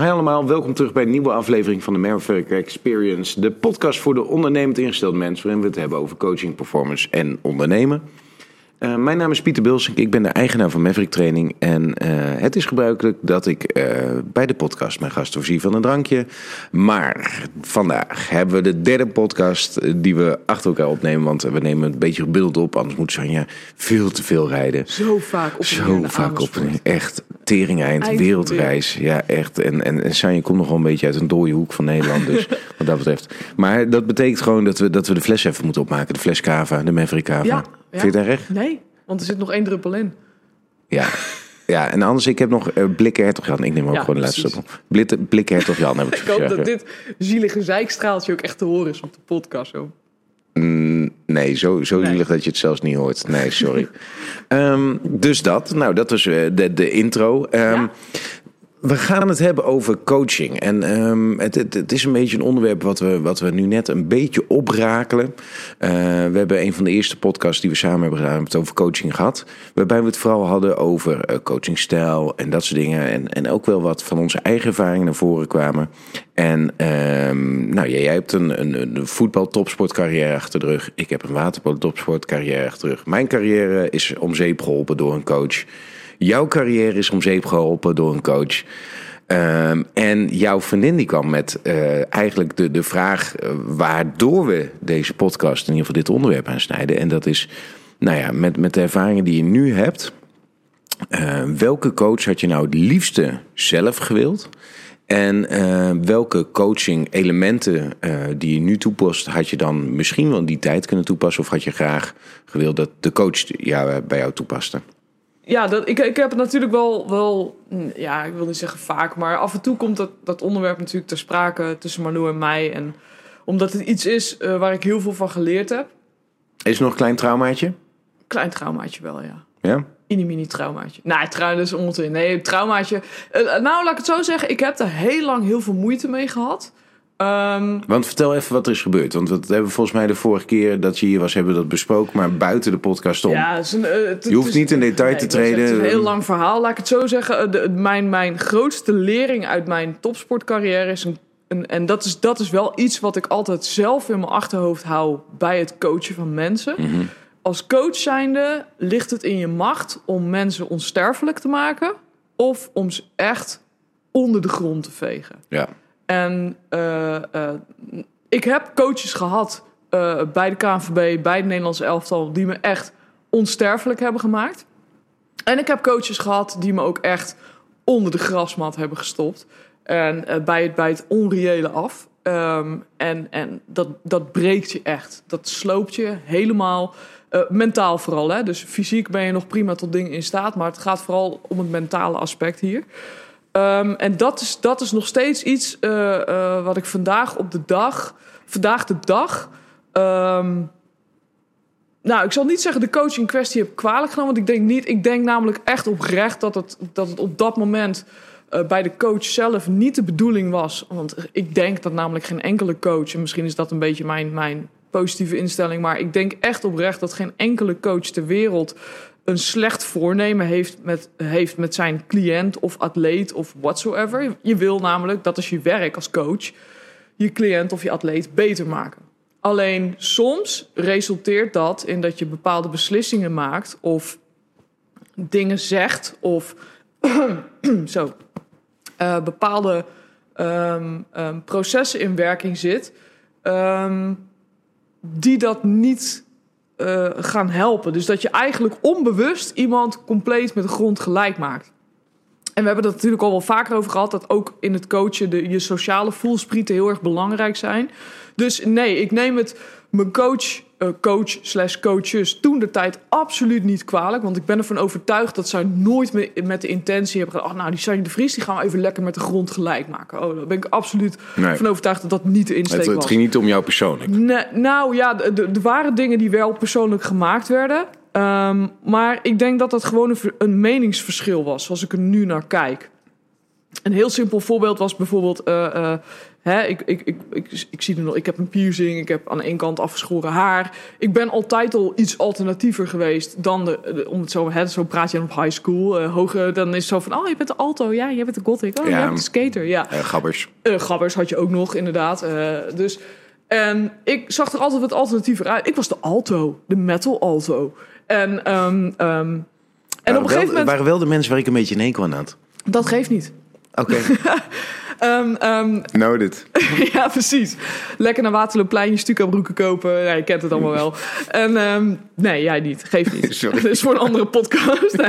Hi allemaal, welkom terug bij een nieuwe aflevering van de Maverick Experience. De podcast voor de ondernemend ingestelde mensen, waarin we het hebben over coaching, performance en ondernemen. Uh, mijn naam is Pieter Bilsink, ik ben de eigenaar van Maverick Training. En uh, het is gebruikelijk dat ik uh, bij de podcast mijn gast voorzie van een drankje. Maar vandaag hebben we de derde podcast die we achter elkaar opnemen. Want we nemen een beetje beeld op, anders moet Sanja veel te veel rijden. Zo vaak op Zo vaak op Echt tering eind, wereldreis. Ja, echt. En, en, en Sanja komt nog wel een beetje uit een dode hoek van Nederland. Dus wat dat betreft. Maar dat betekent gewoon dat we, dat we de fles even moeten opmaken. De fles Cava, de Maverick Cava. Ja. Vind je het erg? Nee, want er zit nog één druppel in. Ja. Ja, en anders, ik heb nog uh, blikken hertog Jan. Ik neem ook Ja, gewoon de laatste op. Blikken hertog Jan heb ik Ik hoop dat dit zielige zijkstraaltje ook echt te horen is op de podcast. Zo. Mm, nee, zo, zo Nee. zielig dat je het zelfs niet hoort. Nee, sorry. Ehm, dus dat. Nou, dat was eh, de, de intro. Ehm, Ja. We gaan het hebben over coaching. En ehm, het, het, is een beetje een onderwerp wat we, wat we nu net een beetje oprakelen. Eh, we hebben een van de eerste podcasts die we samen hebben gedaan, het over coaching gehad. Waarbij we het vooral hadden over eh, coachingstijl en dat soort dingen. En, en ook wel wat van onze eigen ervaringen naar voren kwamen. En ehm, nou, jij, hebt een, een, een voetbal-topsportcarrière achter de rug. Ik heb een waterpolo-topsportcarrière achter de rug. Mijn carrière is om zeep geholpen door een coach. Jouw carrière is om zeep geholpen door een coach. Ehm, en jouw vriendin die kwam met eh, eigenlijk de, de vraag eh, waardoor we deze podcast, in ieder geval dit onderwerp aansnijden. En dat is, nou ja, met, met de ervaringen die je nu hebt. eh, welke coach had je nou het liefste zelf gewild? En welke coaching elementen die je nu toepast, had je dan misschien wel in die tijd kunnen toepassen? Of had je graag gewild dat de coach jou, bij jou toepaste? Ja, dat, ik, ik heb het natuurlijk wel, wel, mm, ja, ik wil niet zeggen vaak, maar af en toe komt dat, dat onderwerp natuurlijk ter sprake tussen Marlou en mij. En omdat het iets is eh, waar ik heel veel van geleerd heb. Is er nog een klein traumaatje? Klein traumaatje wel, ja. Ja? Mini-mini traumaatje. Dat is onzin. Nee, traumaatje. Eh, nou, laat ik het zo zeggen. Ik heb er heel lang heel veel moeite mee gehad. Ehm, Want vertel even wat er is gebeurd. Want dat hebben we volgens mij de vorige keer dat je hier was, hebben we dat besproken. Maar buiten de podcast om. ja, het is een, eh, het- Je hoeft het is- niet in detail te dat is echt treden. een heel lang verhaal. Laat ik het zo zeggen. Eh, de- mijn, mijn grootste lering uit mijn topsportcarrière is een. een en dat is, dat is wel iets wat ik altijd zelf in mijn achterhoofd hou bij het coachen van mensen. Mhm. Als coach zijnde ligt het in je macht om mensen onsterfelijk te maken. Of om ze echt onder de grond te vegen. Ja. En eh, eh, ik heb coaches gehad eh, bij de KNVB, bij het Nederlands elftal, die me echt onsterfelijk hebben gemaakt. En ik heb coaches gehad die me ook echt onder de grasmat hebben gestopt. En bij, het, bij het onreële af. Ehm, en en dat, dat breekt je echt. Dat sloopt je helemaal. Mentaal vooral. Hè? Dus fysiek ben je nog prima tot dingen in staat. Maar het gaat vooral om het mentale aspect hier. Ehm, en dat is, dat is nog steeds iets eh, eh, wat ik vandaag op de dag, vandaag de dag. ehm, nou, ik zal niet zeggen de coach in kwestie heb kwalijk genomen. Want ik denk niet. Ik denk namelijk echt oprecht dat het, dat het op dat moment eh, bij de coach zelf niet de bedoeling was. Want ik denk dat namelijk geen enkele coach. En misschien is dat een beetje mijn, mijn positieve instelling. Maar ik denk echt oprecht dat geen enkele coach ter wereld een slecht voornemen heeft met, heeft met zijn cliënt of atleet of whatsoever. Je wil namelijk, dat is je werk als coach, je cliënt of je atleet beter maken. Alleen soms resulteert dat in dat je bepaalde beslissingen maakt of dingen zegt of zo, eh, bepaalde ehm, ehm, processen in werking zit ehm, die dat niet eh, gaan helpen. Dus dat je eigenlijk onbewust iemand compleet met de grond gelijk maakt. En we hebben het natuurlijk al wel vaker over gehad... dat ook in het coachen de, je sociale voelsprieten heel erg belangrijk zijn. Dus nee, ik neem het mijn coach, coach slash coaches toen de tijd absoluut niet kwalijk. Want ik ben ervan overtuigd dat zij nooit me- met de intentie hebben gedaan... oh, nou, die Sanje de Vries die gaan we even lekker met de grond gelijk maken. Oh, daar ben ik absoluut Nee. van overtuigd dat dat niet de insteek Het, was. het ging niet om jou persoonlijk. Nee, nou ja, er waren dingen die wel persoonlijk gemaakt werden. Ehm, maar ik denk dat dat gewoon een meningsverschil was, als ik er nu naar kijk. Een heel simpel voorbeeld was bijvoorbeeld... eh, eh, hè, ik, ik, ik, ik, ik zie nog, ik heb een piercing, ik heb aan ene kant afgeschoren haar. Ik ben altijd al iets alternatiever geweest dan de, de- om het zo, hè, zo praat je dan op high school. eh hoger, dan is het zo van, oh, je bent de alto, ja, je bent de gothic, oh, Ja. je bent de skater, ja. Eh, gabbers. Eh, gabbers had je ook nog, inderdaad. Dus, en ik zag er altijd wat alternatiever uit. Ik was de alto, de metal alto. En, ehm, ehm, en op een gegeven moment... waren wel de mensen waar ik een beetje een hekel aan had. Dat geeft niet. Oké, Ehm, ehm, noted. ja, precies. Lekker naar Waterloopplein je Stuka-broeken kopen. Ja, je kent het allemaal wel. En ehm, nee, jij niet. Geeft niet. Sorry. Dat is voor een andere podcast.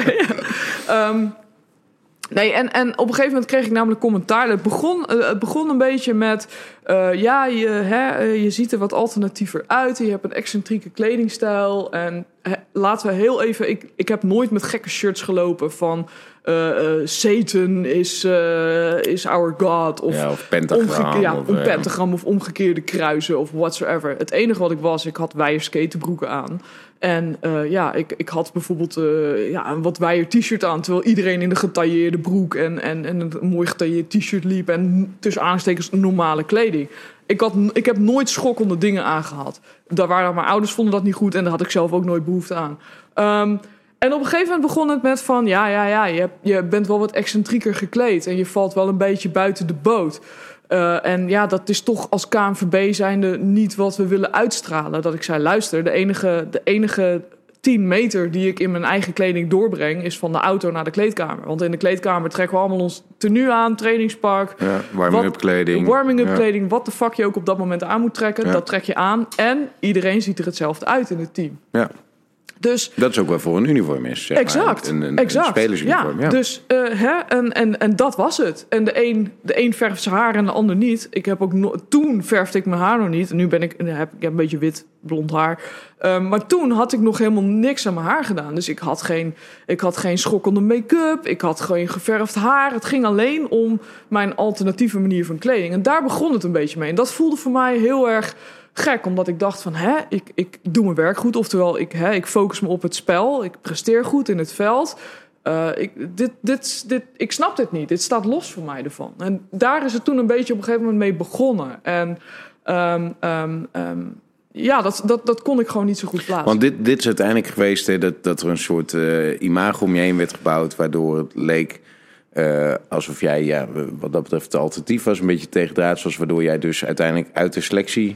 Nee, nee en, en op een gegeven moment kreeg ik namelijk commentaar. Het begon, eh, het begon een beetje met... eh, ja, je, hè, eh, je ziet er wat alternatiever uit. Je hebt een excentrieke kledingstijl. En hè, laten we heel even... Ik, ik heb nooit met gekke shirts gelopen van... eh, eh, Satan is, eh, is our god. Of Ja, of pentagram. Ja, of, een pentagram of omgekeerde kruisen of whatsoever. Het enige wat ik was, ik had wijers skaterbroeken aan. En eh, ja, ik, ik had bijvoorbeeld eh, ja, een wat wijer t-shirt aan... terwijl iedereen in een getailleerde broek en, en, en een mooi getailleerd t-shirt liep... en tussen aanstekens normale kleding. Ik, had, ik heb nooit schokkende dingen aangehad. Daar waren mijn ouders vonden dat niet goed... en daar had ik zelf ook nooit behoefte aan. Ehm, en op een gegeven moment begon het met van... ja, ja, ja, je, hebt- je bent wel wat excentrieker gekleed... en je valt wel een beetje buiten de boot... Eh, en ja, dat is toch als KNVB zijnde niet wat we willen uitstralen. Dat ik zei, luister, de enige, de enige 10 meter die ik in mijn eigen kleding doorbreng... is van de auto naar de kleedkamer. Want in de kleedkamer trekken we allemaal ons tenue aan, trainingspak... Ja, warming-up Wat- kleding. Warming-up Ja. kleding, wat de fuck je ook op dat moment aan moet trekken... Ja. dat trek je aan. En iedereen ziet er hetzelfde uit in het team. Ja, Dus dat is ook wel voor een uniform is. Zeg maar. Exact, Een, een, exact. een spelersuniform. Ja, Dus, eh, hè, en, en, en dat was het. En de een, de een verft zijn haar en de ander niet. Ik heb ook no- toen verfde ik mijn haar nog niet. En nu ben ik, heb ik een beetje wit blond haar. Ehm, maar toen had ik nog helemaal niks aan mijn haar gedaan. Dus ik had geen, ik had geen schokkende make-up. Ik had geen geverfd haar. Het ging alleen om mijn alternatieve manier van kleding. En daar begon het een beetje mee. En dat voelde voor mij heel erg gek, omdat ik dacht van, hè, ik, ik doe mijn werk goed. Oftewel, ik, hè, ik focus me op het spel. Ik presteer goed in het veld. Eh, ik, dit, dit, dit, ik snap dit niet. Dit staat los voor mij ervan. En daar is het toen een beetje op een gegeven moment mee begonnen. En ehm, ja, dat, dat, dat kon ik gewoon niet zo goed plaatsen. Want dit, dit is uiteindelijk geweest hè, dat, dat er een soort eh imago om je heen werd gebouwd, waardoor het leek eh, alsof jij, ja, wat dat betreft, het alternatief was, een beetje tegendraads was, waardoor jij dus uiteindelijk uit de selectie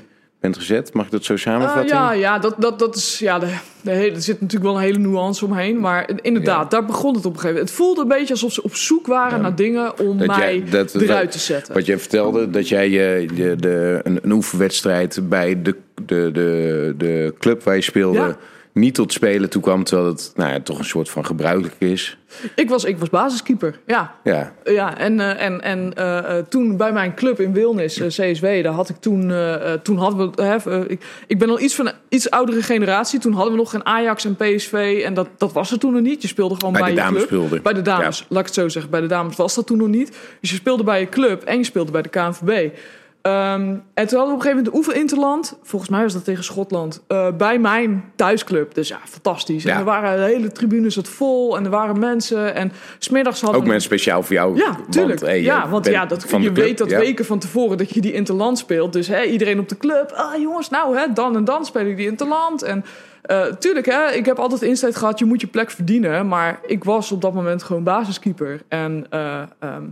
bent gezet. Mag ik dat zo Eh, samenvatten? ja, ja, dat, dat, dat is. Ja, de, de hele, er zit natuurlijk wel een hele nuance omheen. Maar inderdaad, Ja. daar begon het op een gegeven moment. Het voelde een beetje alsof ze op zoek waren naar dingen om Dat mij jij- dat- eruit dat- te zetten. Wat jij vertelde, dat jij je, de, de, een, een oefenwedstrijd bij de, de, de, de club waar je speelde Ja. Niet tot spelen toe kwam, terwijl het nou ja, toch een soort van gebruikelijk is. Ik was, ik was basiskeeper, ja. Ja, Ja, en, eh, en, en eh, eh, toen bij mijn club in Wilnis, CSW, daar had ik toen, toen hadden we, hè, ik, ik ben al iets van een iets oudere generatie. Toen hadden we nog geen Ajax en PSV en dat, dat was er toen nog niet. Je speelde gewoon Bij bij, de je dames club. speelde. Bij de dames, Ja. laat ik het zo zeggen. Bij de dames was dat toen nog niet. Dus je speelde bij je club en je speelde bij de KNVB. Ehm, en toen hadden we op een gegeven moment de oefeninterland. Volgens mij was dat tegen Schotland. eh, bij mijn thuisclub. Dus ja, fantastisch. Ja. En er waren de hele tribunes het vol. En er waren mensen. En smiddags hadden ook we... mensen speciaal voor jou. Ja, tuurlijk. Want, hey, ja, want ja, dat, je weet dat ja. weken van tevoren dat je die interland speelt. Dus hè, iedereen op de club. Ah jongens, nou hè, dan en dan speel ik die interland. En eh, tuurlijk, hè, ik heb altijd de insteek gehad, je moet je plek verdienen. Maar ik was op dat moment gewoon basiskeeper. En eh, ehm,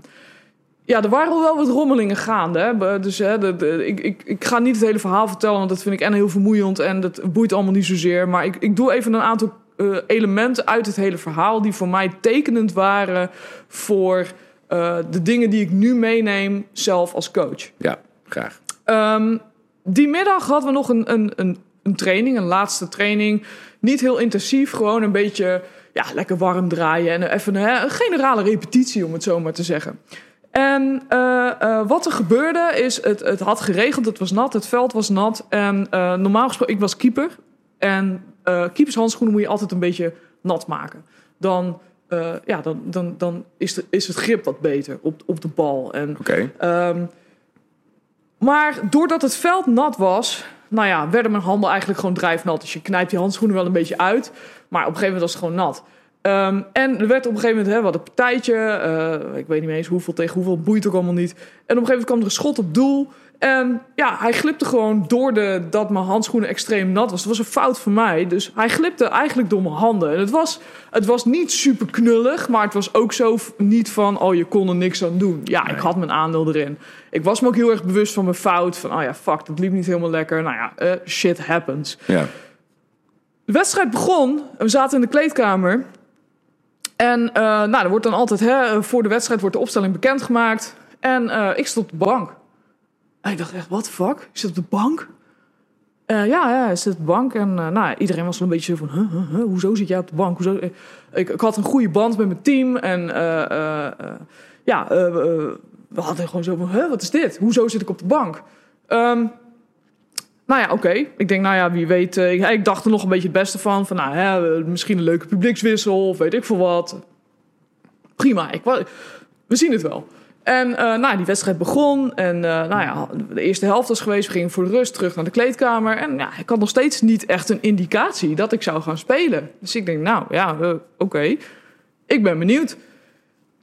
ja, er waren wel wat rommelingen gaande. Hè. Dus hè, de, de- ik, ik, ik ga niet het hele verhaal vertellen, want dat vind ik en heel vermoeiend en dat boeit allemaal niet zozeer. Maar ik, ik doe even een aantal eh, elementen uit het hele verhaal die voor mij tekenend waren voor eh, de dingen die ik nu meeneem zelf als coach. Ja, graag. Ehm, die middag hadden we nog een, een, een, een training, een laatste training. Niet heel intensief, gewoon een beetje ja, lekker warm draaien. En even hè, een generale repetitie, om het zo maar te zeggen. En eh, eh, wat er gebeurde is, het, het had geregend, het was nat, het veld was nat. En eh, normaal gesproken, ik was keeper. En keepershandschoenen moet je altijd een beetje nat maken. Dan, ja, dan, dan, dan is, de, is het grip wat beter op, op de bal. En Oké. Ehm, maar doordat het veld nat was, nou ja, werden mijn handen eigenlijk gewoon drijfnat. Dus je knijpt die handschoenen wel een beetje uit. Maar op een gegeven moment was het gewoon nat. Ehm, en er werd op een gegeven moment, hè, wat een partijtje. eh, ik weet niet eens hoeveel tegen hoeveel, boeit ook allemaal niet. En op een gegeven moment kwam er een schot op doel. En ja, hij glipte gewoon door de, dat mijn handschoenen extreem nat was. Het was een fout van mij. Dus hij glipte eigenlijk door mijn handen. En het was, het was niet super knullig, maar het was ook zo niet van... oh, je kon er niks aan doen. Ja, ik had mijn aandeel erin. Ik was me ook heel erg bewust van mijn fout. Van, oh ja, fuck, dat liep niet helemaal lekker. Nou ja, eh, shit happens. Ja. De wedstrijd begon. en We zaten in de kleedkamer. En eh, nou, er wordt dan altijd, hè, voor de wedstrijd wordt de opstelling bekendgemaakt. En eh, ik stond op de bank. En ik dacht echt, the fuck? Je zit op de bank? Eh, ja, ja, hij zit op de bank. En nou, iedereen was wel een beetje zo van, huh, huh, hoezo zit jij op de bank? Hoezo? Ik, ik had een goede band met mijn team. En ja, we hadden gewoon zo van, wat is dit? Hoezo zit ik op de bank? Ehm, nou ja, oké. Ik denk, nou ja, wie weet. eh, ik, ik dacht er nog een beetje het beste van. Van, nou, hè, eh, misschien een leuke publiekswissel of weet ik veel wat. Prima, ik, we zien het wel. En eh, nou, die wedstrijd begon. En nou ja, de eerste helft was geweest. We gingen voor de rust terug naar de kleedkamer. En ja, ik had nog steeds niet echt een indicatie dat ik zou gaan spelen. Dus ik denk, nou ja, oké. Ik ben benieuwd.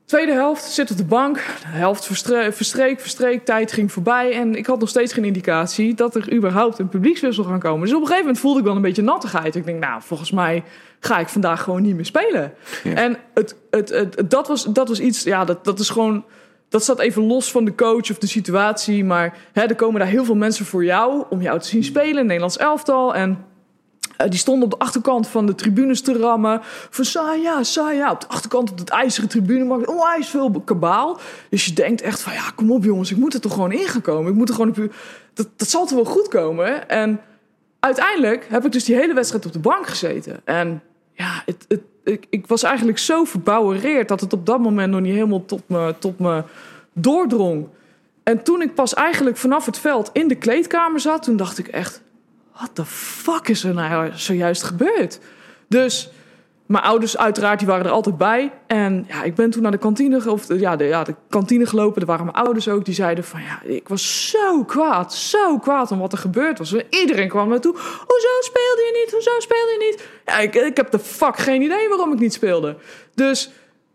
Tweede helft, zit op de bank. De helft verstre- verstreek, verstreek, tijd ging voorbij. En ik had nog steeds geen indicatie dat er überhaupt een publiekswissel gaan komen. Dus op een gegeven moment voelde ik wel een beetje nattigheid. Ik denk, nou, volgens mij ga ik vandaag gewoon niet meer spelen. Ja. En het, het, dat, was, dat was iets, ja, dat, dat is gewoon... Dat staat even los van de coach of de situatie. Maar hè, er komen daar heel veel mensen voor jou om jou te zien spelen. Nederlands elftal. En die stonden op de achterkant van de tribunes te rammen. Van Saya, Saya. Op de achterkant op het ijzeren tribune onwijs veel kabaal. Dus je denkt echt van ja, kom op jongens, ik moet er toch gewoon in gaan komen. Ik moet er gewoon op, dat, dat zal toch wel goed komen. En uiteindelijk heb ik dus die hele wedstrijd op de bank gezeten. En ja, het, het, ik, ik was eigenlijk zo verbouwereerd dat het op dat moment nog niet helemaal tot me, tot me doordrong. En toen ik pas eigenlijk vanaf het veld in de kleedkamer zat, toen dacht ik echt: wat de fuck is er nou zojuist gebeurd? Dus mijn ouders uiteraard, die waren er altijd bij. En ja, ik ben toen naar de kantine, of ja, de, ja, de kantine gelopen. Er waren mijn ouders ook. Die zeiden van ja, ik was zo kwaad, zo kwaad om wat er gebeurd was. En iedereen kwam naartoe. Hoezo speelde je niet? Hoezo speelde je niet? Ja, ik, ik heb de fuck geen idee waarom ik niet speelde. Dus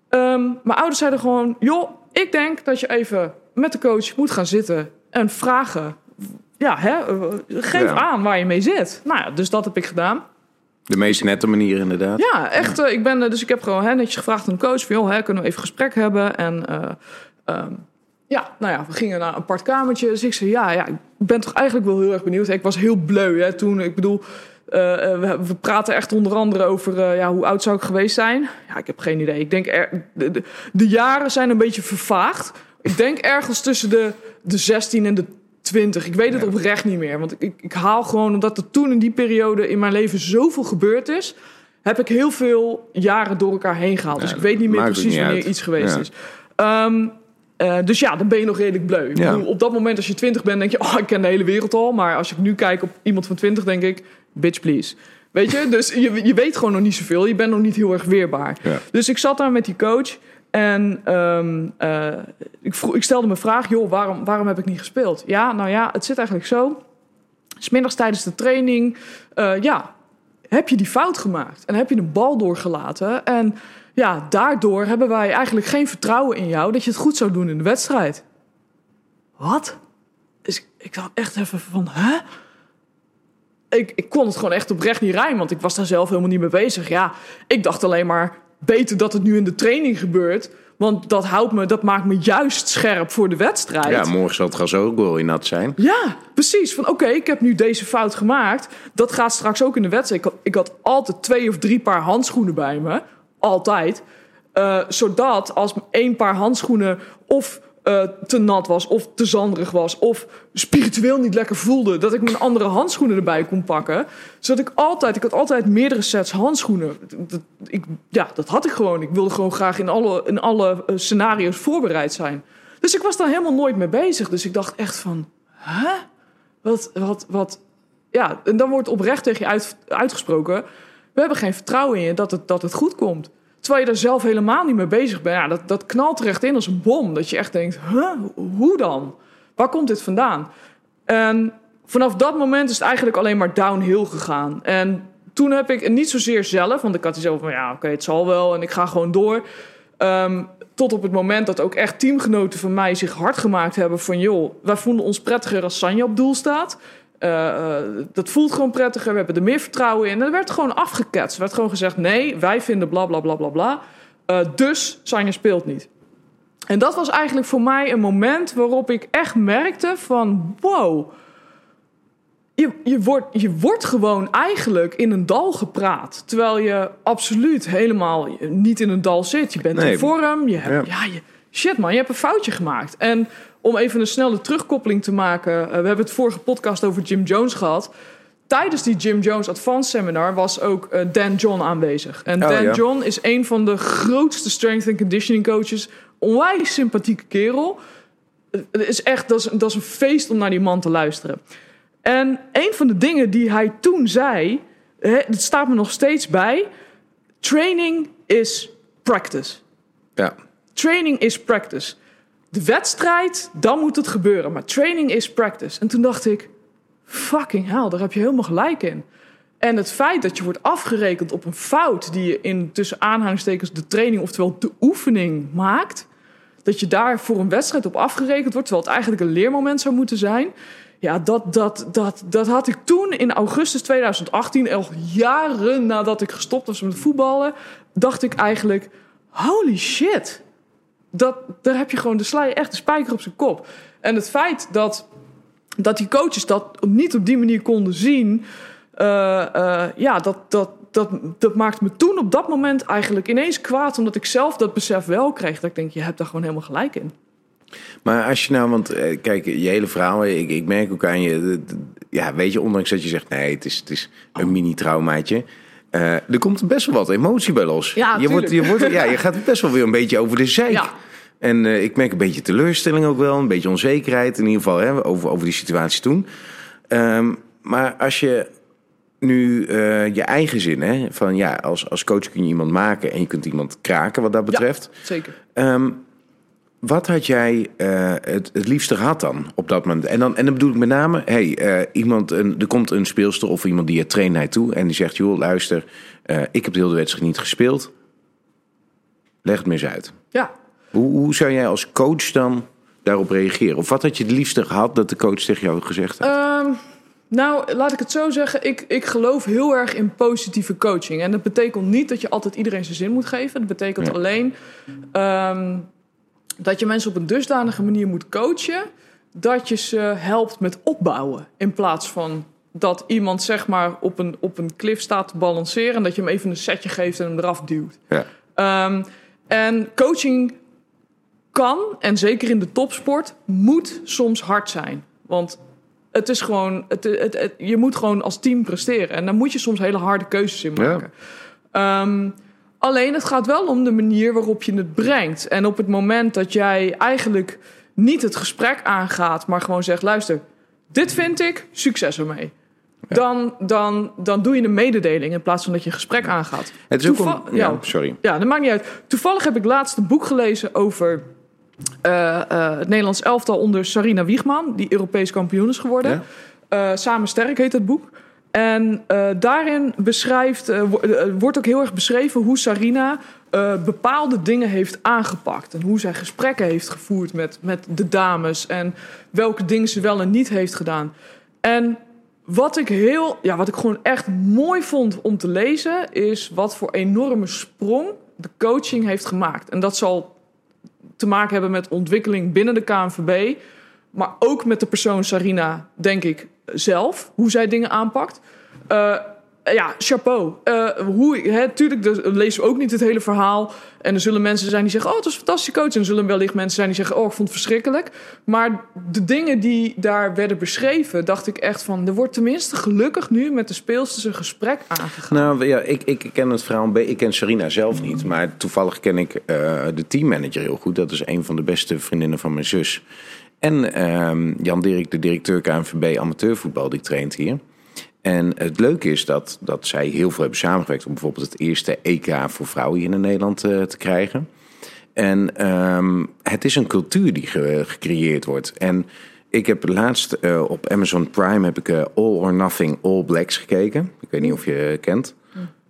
ehm, mijn ouders zeiden gewoon, joh, ik denk dat je even met de coach moet gaan zitten en vragen. Ja, hè, eh, geef Ja. aan waar je mee zit. Nou ja, dus dat heb ik gedaan. De meest nette manier inderdaad. Ja, echt. eh, ik ben, eh, dus ik heb gewoon hè, netjes gevraagd aan de coach: van, joh, hè, kunnen we even gesprek hebben? En eh, ehm, ja, nou ja, we gingen naar een apart kamertje. Dus ik zei: ja, ja, ik ben toch eigenlijk wel heel erg benieuwd. Ik was heel bleu hè, toen. Ik bedoel, we, we praten echt onder andere over ja, hoe oud zou ik geweest zijn. Ja, ik heb geen idee. Ik denk er, de, de, de jaren zijn een beetje vervaagd. Ik denk ergens tussen de, de 16 en de 20. Ik weet het Ja. oprecht niet meer. Want ik, ik haal gewoon, omdat er toen in die periode in mijn leven zoveel gebeurd is, heb ik heel veel jaren door elkaar heen gehaald. Dus ik weet niet meer precies niet wanneer uit. iets geweest Ja. is. Ehm, eh, dus ja, dan ben je nog redelijk bleu. Bedoel, op dat moment, als je 20 bent, denk je, oh, ik ken de hele wereld al. Maar als ik nu kijk op iemand van 20, denk ik, bitch please. Weet je, dus je, je weet gewoon nog niet zoveel. Je bent nog niet heel erg weerbaar. Dus ik zat daar met die coach. En ehm, eh, ik, vroeg, ik stelde me vraag, joh, waarom, waarom heb ik niet gespeeld? Ja, nou ja, het zit eigenlijk zo. Smiddags tijdens de training, eh, ja, heb je die fout gemaakt. En heb je een bal doorgelaten. En ja, daardoor hebben wij eigenlijk geen vertrouwen in jou... dat je het goed zou doen in de wedstrijd. Wat? Ik, ik dacht echt even van, hè? Ik, ik kon het gewoon echt oprecht niet rijmen, want ik was daar zelf helemaal niet mee bezig. Ja, ik dacht alleen maar, beter dat het nu in de training gebeurt... Want dat houdt me, dat maakt me juist scherp voor de wedstrijd. Ja, morgen zal het gas ook wel in nat zijn. Ja, precies. Van oké, ik heb nu deze fout gemaakt. Dat gaat straks ook in de wedstrijd. Ik had, ik had altijd twee of drie paar handschoenen bij me. Altijd. Eh, zodat als één paar handschoenen of eh, te nat was, of te zanderig was, of spiritueel niet lekker voelde, dat ik mijn andere handschoenen erbij kon pakken. Zodat ik altijd, ik had altijd meerdere sets handschoenen. Dat, ik, ja, dat had ik gewoon. Ik wilde gewoon graag in alle, in alle eh, scenario's voorbereid zijn. Dus ik was daar helemaal nooit mee bezig. Dus ik dacht echt van, hè? Wat, wat, wat? Ja, en dan wordt oprecht tegen je uit, uitgesproken... we hebben geen vertrouwen in je dat het, dat het goed komt. Terwijl je daar zelf helemaal niet mee bezig bent. Ja, dat, dat knalt er echt in als een bom. Dat je echt denkt, huh? hoe dan? Waar komt dit vandaan? En vanaf dat moment is het eigenlijk alleen maar downhill gegaan. En toen heb ik, en niet zozeer zelf, want ik had zo van ja, oké, het zal wel en ik ga gewoon door. Ehm, tot op het moment dat ook echt teamgenoten van mij zich hard gemaakt hebben van joh, wij voelen ons prettiger als Sanja op doel staat. Uh, dat voelt gewoon prettiger. We hebben er meer vertrouwen in. En er werd gewoon afgeketst. Er werd gewoon gezegd: nee, wij vinden bla bla bla bla bla. Uh, dus Sanja speelt niet. En dat was eigenlijk voor mij een moment waarop ik echt merkte: van wow. Je, je, wordt, je wordt gewoon eigenlijk in een dal gepraat. Terwijl je absoluut helemaal niet in een dal zit. Je bent nee. in vorm. Je hebt, ja. ja je, shit man, je hebt een foutje gemaakt. En om even een snelle terugkoppeling te maken. Uh, we hebben het vorige podcast over Jim Jones gehad. Tijdens die Jim Jones Advanced Seminar was ook uh, Dan John aanwezig. En oh, Dan ja. John is een van de grootste strength and conditioning coaches. Onwijs sympathieke kerel. Het is echt, dat is, dat is een feest om naar die man te luisteren. En een van de dingen die hij toen zei, het staat me nog steeds bij. Training is practice. Ja. Training is practice de wedstrijd, dan moet het gebeuren. Maar training is practice. En toen dacht ik, fucking hell, daar heb je helemaal gelijk in. En het feit dat je wordt afgerekend op een fout die je in tussen aanhalingstekens de training, oftewel de oefening maakt, dat je daar voor een wedstrijd op afgerekend wordt, terwijl het eigenlijk een leermoment zou moeten zijn. Ja, dat, dat, dat, dat had ik toen in augustus 2018, al jaren nadat ik gestopt was met voetballen, dacht ik eigenlijk: holy shit dat, daar heb je gewoon de sla echt de spijker op zijn kop. En het feit dat, dat die coaches dat niet op die manier konden zien, uh, uh, ja, dat, dat, dat, dat maakt me toen op dat moment eigenlijk ineens kwaad, omdat ik zelf dat besef wel kreeg. Dat ik denk, je hebt daar gewoon helemaal gelijk in. Maar als je nou, want eh, kijk, je hele verhaal, ik, ik merk ook aan je, ja, weet je, ondanks dat je zegt, nee, het is, het is een mini-traumaatje. Uh, er komt best wel wat emotie bij los. Ja, je, wordt, je, wordt, ja, je gaat best wel weer een beetje over de zeik. Ja. En uh, ik merk een beetje teleurstelling ook wel, een beetje onzekerheid in ieder geval hè, over, over die situatie toen. Um, maar als je nu uh, je eigen zin, hè, van ja, als, als coach kun je iemand maken en je kunt iemand kraken wat dat betreft. Ja, zeker. Um, wat had jij uh, het, het liefste gehad dan op dat moment? En dan, en dan bedoel ik met name, hey, uh, iemand, een, er komt een speelster of iemand die je traint naar toe en die zegt, joh, luister, uh, ik heb de hele wedstrijd niet gespeeld. Leg het me eens uit. Ja. Hoe, hoe zou jij als coach dan daarop reageren? Of wat had je het liefste gehad dat de coach tegen jou gezegd had? Um, nou, laat ik het zo zeggen. Ik, ik geloof heel erg in positieve coaching. En dat betekent niet dat je altijd iedereen zijn zin moet geven. Dat betekent ja. alleen um, dat je mensen op een dusdanige manier moet coachen dat je ze helpt met opbouwen. In plaats van dat iemand zeg maar op een, op een klif staat te balanceren en dat je hem even een setje geeft en hem eraf duwt. Ja. Um, en coaching kan, en zeker in de topsport, moet soms hard zijn. Want het is gewoon, het, het, het, je moet gewoon als team presteren. En daar moet je soms hele harde keuzes in maken. Ja. Um, alleen het gaat wel om de manier waarop je het brengt. En op het moment dat jij eigenlijk niet het gesprek aangaat, maar gewoon zegt: luister, dit vind ik, succes ermee. Ja. Dan, dan, dan doe je een mededeling in plaats van dat je een gesprek aangaat. Het is Toeval ook een, ja, ja, sorry. Ja, dat maakt niet uit. Toevallig heb ik laatst een boek gelezen over uh, uh, het Nederlands elftal onder Sarina Wiegman, die Europees kampioen is geworden. Ja. Uh, Samen Sterk heet het boek. En daarin beschrijft, wordt ook heel erg beschreven hoe Sarina bepaalde dingen heeft aangepakt. En hoe zij gesprekken heeft gevoerd met, met de dames. En welke dingen ze wel en niet heeft gedaan. En wat ik heel, ja, wat ik gewoon echt mooi vond om te lezen, is wat voor enorme sprong de coaching heeft gemaakt. En dat zal te maken hebben met ontwikkeling binnen de KNVB, maar ook met de persoon Sarina, denk ik zelf, hoe zij dingen aanpakt. Uh, ja, chapeau. Uh, hoe, hè, tuurlijk, dus, lezen we ook niet het hele verhaal. En er zullen mensen zijn die zeggen: Oh, het was een fantastische coach. En er zullen wellicht mensen zijn die zeggen: Oh, ik vond het verschrikkelijk. Maar de dingen die daar werden beschreven, dacht ik echt van: Er wordt tenminste gelukkig nu met de speelsters een gesprek aangegaan. Nou ja, ik, ik ken het verhaal. Ik ken Sarina zelf niet. Maar toevallig ken ik de teammanager heel goed. Dat is een van de beste vriendinnen van mijn zus. En uh, Jan Dirk, de directeur KNVB amateurvoetbal, die traint hier. En het leuke is dat, dat zij heel veel hebben samengewerkt om bijvoorbeeld het eerste EK voor vrouwen hier in Nederland uh, te krijgen. En um, het is een cultuur die ge, gecreëerd wordt. En ik heb laatst eh, op Amazon Prime heb ik eh, All or Nothing All Blacks gekeken. Ik weet niet of je kent.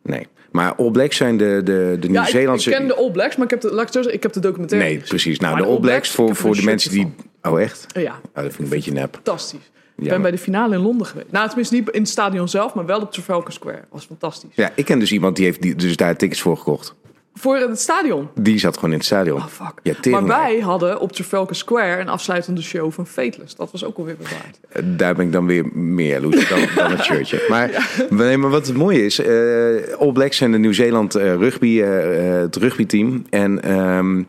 Nee. Maar All Blacks zijn de, de, de Ja, ik, ik Nieuw-Zeelandse... ken de All Blacks, maar ik heb de, laat ik zeggen, ik heb de documentaire Nee, precies. Nou, Maar de All Blacks, voor, voor de mensen die... Oh, echt? Ja, Oh, dat vind ik een beetje nep. fantastisch. Ik Ja, ben bij de finale in Londen geweest. Nou, tenminste niet in het stadion zelf, maar wel op Trafalgar Square. was fantastisch. Ja, ik ken dus iemand die heeft die, dus daar tickets voor gekocht. Voor het stadion. Die zat gewoon in het stadion. Oh, fuck. Ja, maar wij hadden op Trafalgar Square een afsluitende show van Fateless. Dat was ook alweer bewaard. Eh, Daar ben ik dan weer meer jaloers dan, dan het shirtje. Maar, nee, maar wat het mooie is, eh All Blacks zijn de Nieuw-Zeeland eh, rugby, eh, het rugbyteam. En ehm,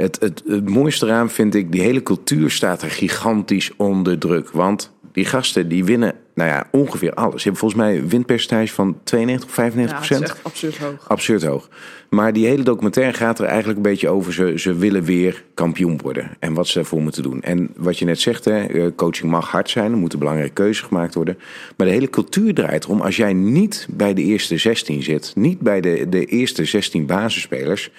het, het, het mooiste eraan vind ik, die hele cultuur staat er gigantisch onder druk. Want die gasten die winnen, nou ja, ongeveer alles. Ze hebben volgens mij een winpercentage van 92 of 95 Ja, het procent. is echt absurd hoog. Absurd hoog. Maar die hele documentaire gaat er eigenlijk een beetje over. Ze, ze willen weer kampioen worden. En wat ze daarvoor moeten doen. En wat je net zegt, hè, eh, coaching mag hard zijn. Er moeten belangrijke keuzes gemaakt worden. Maar de hele cultuur draait erom. Als jij niet bij de eerste 16 zit. Niet bij de, de eerste 16 basisspelers.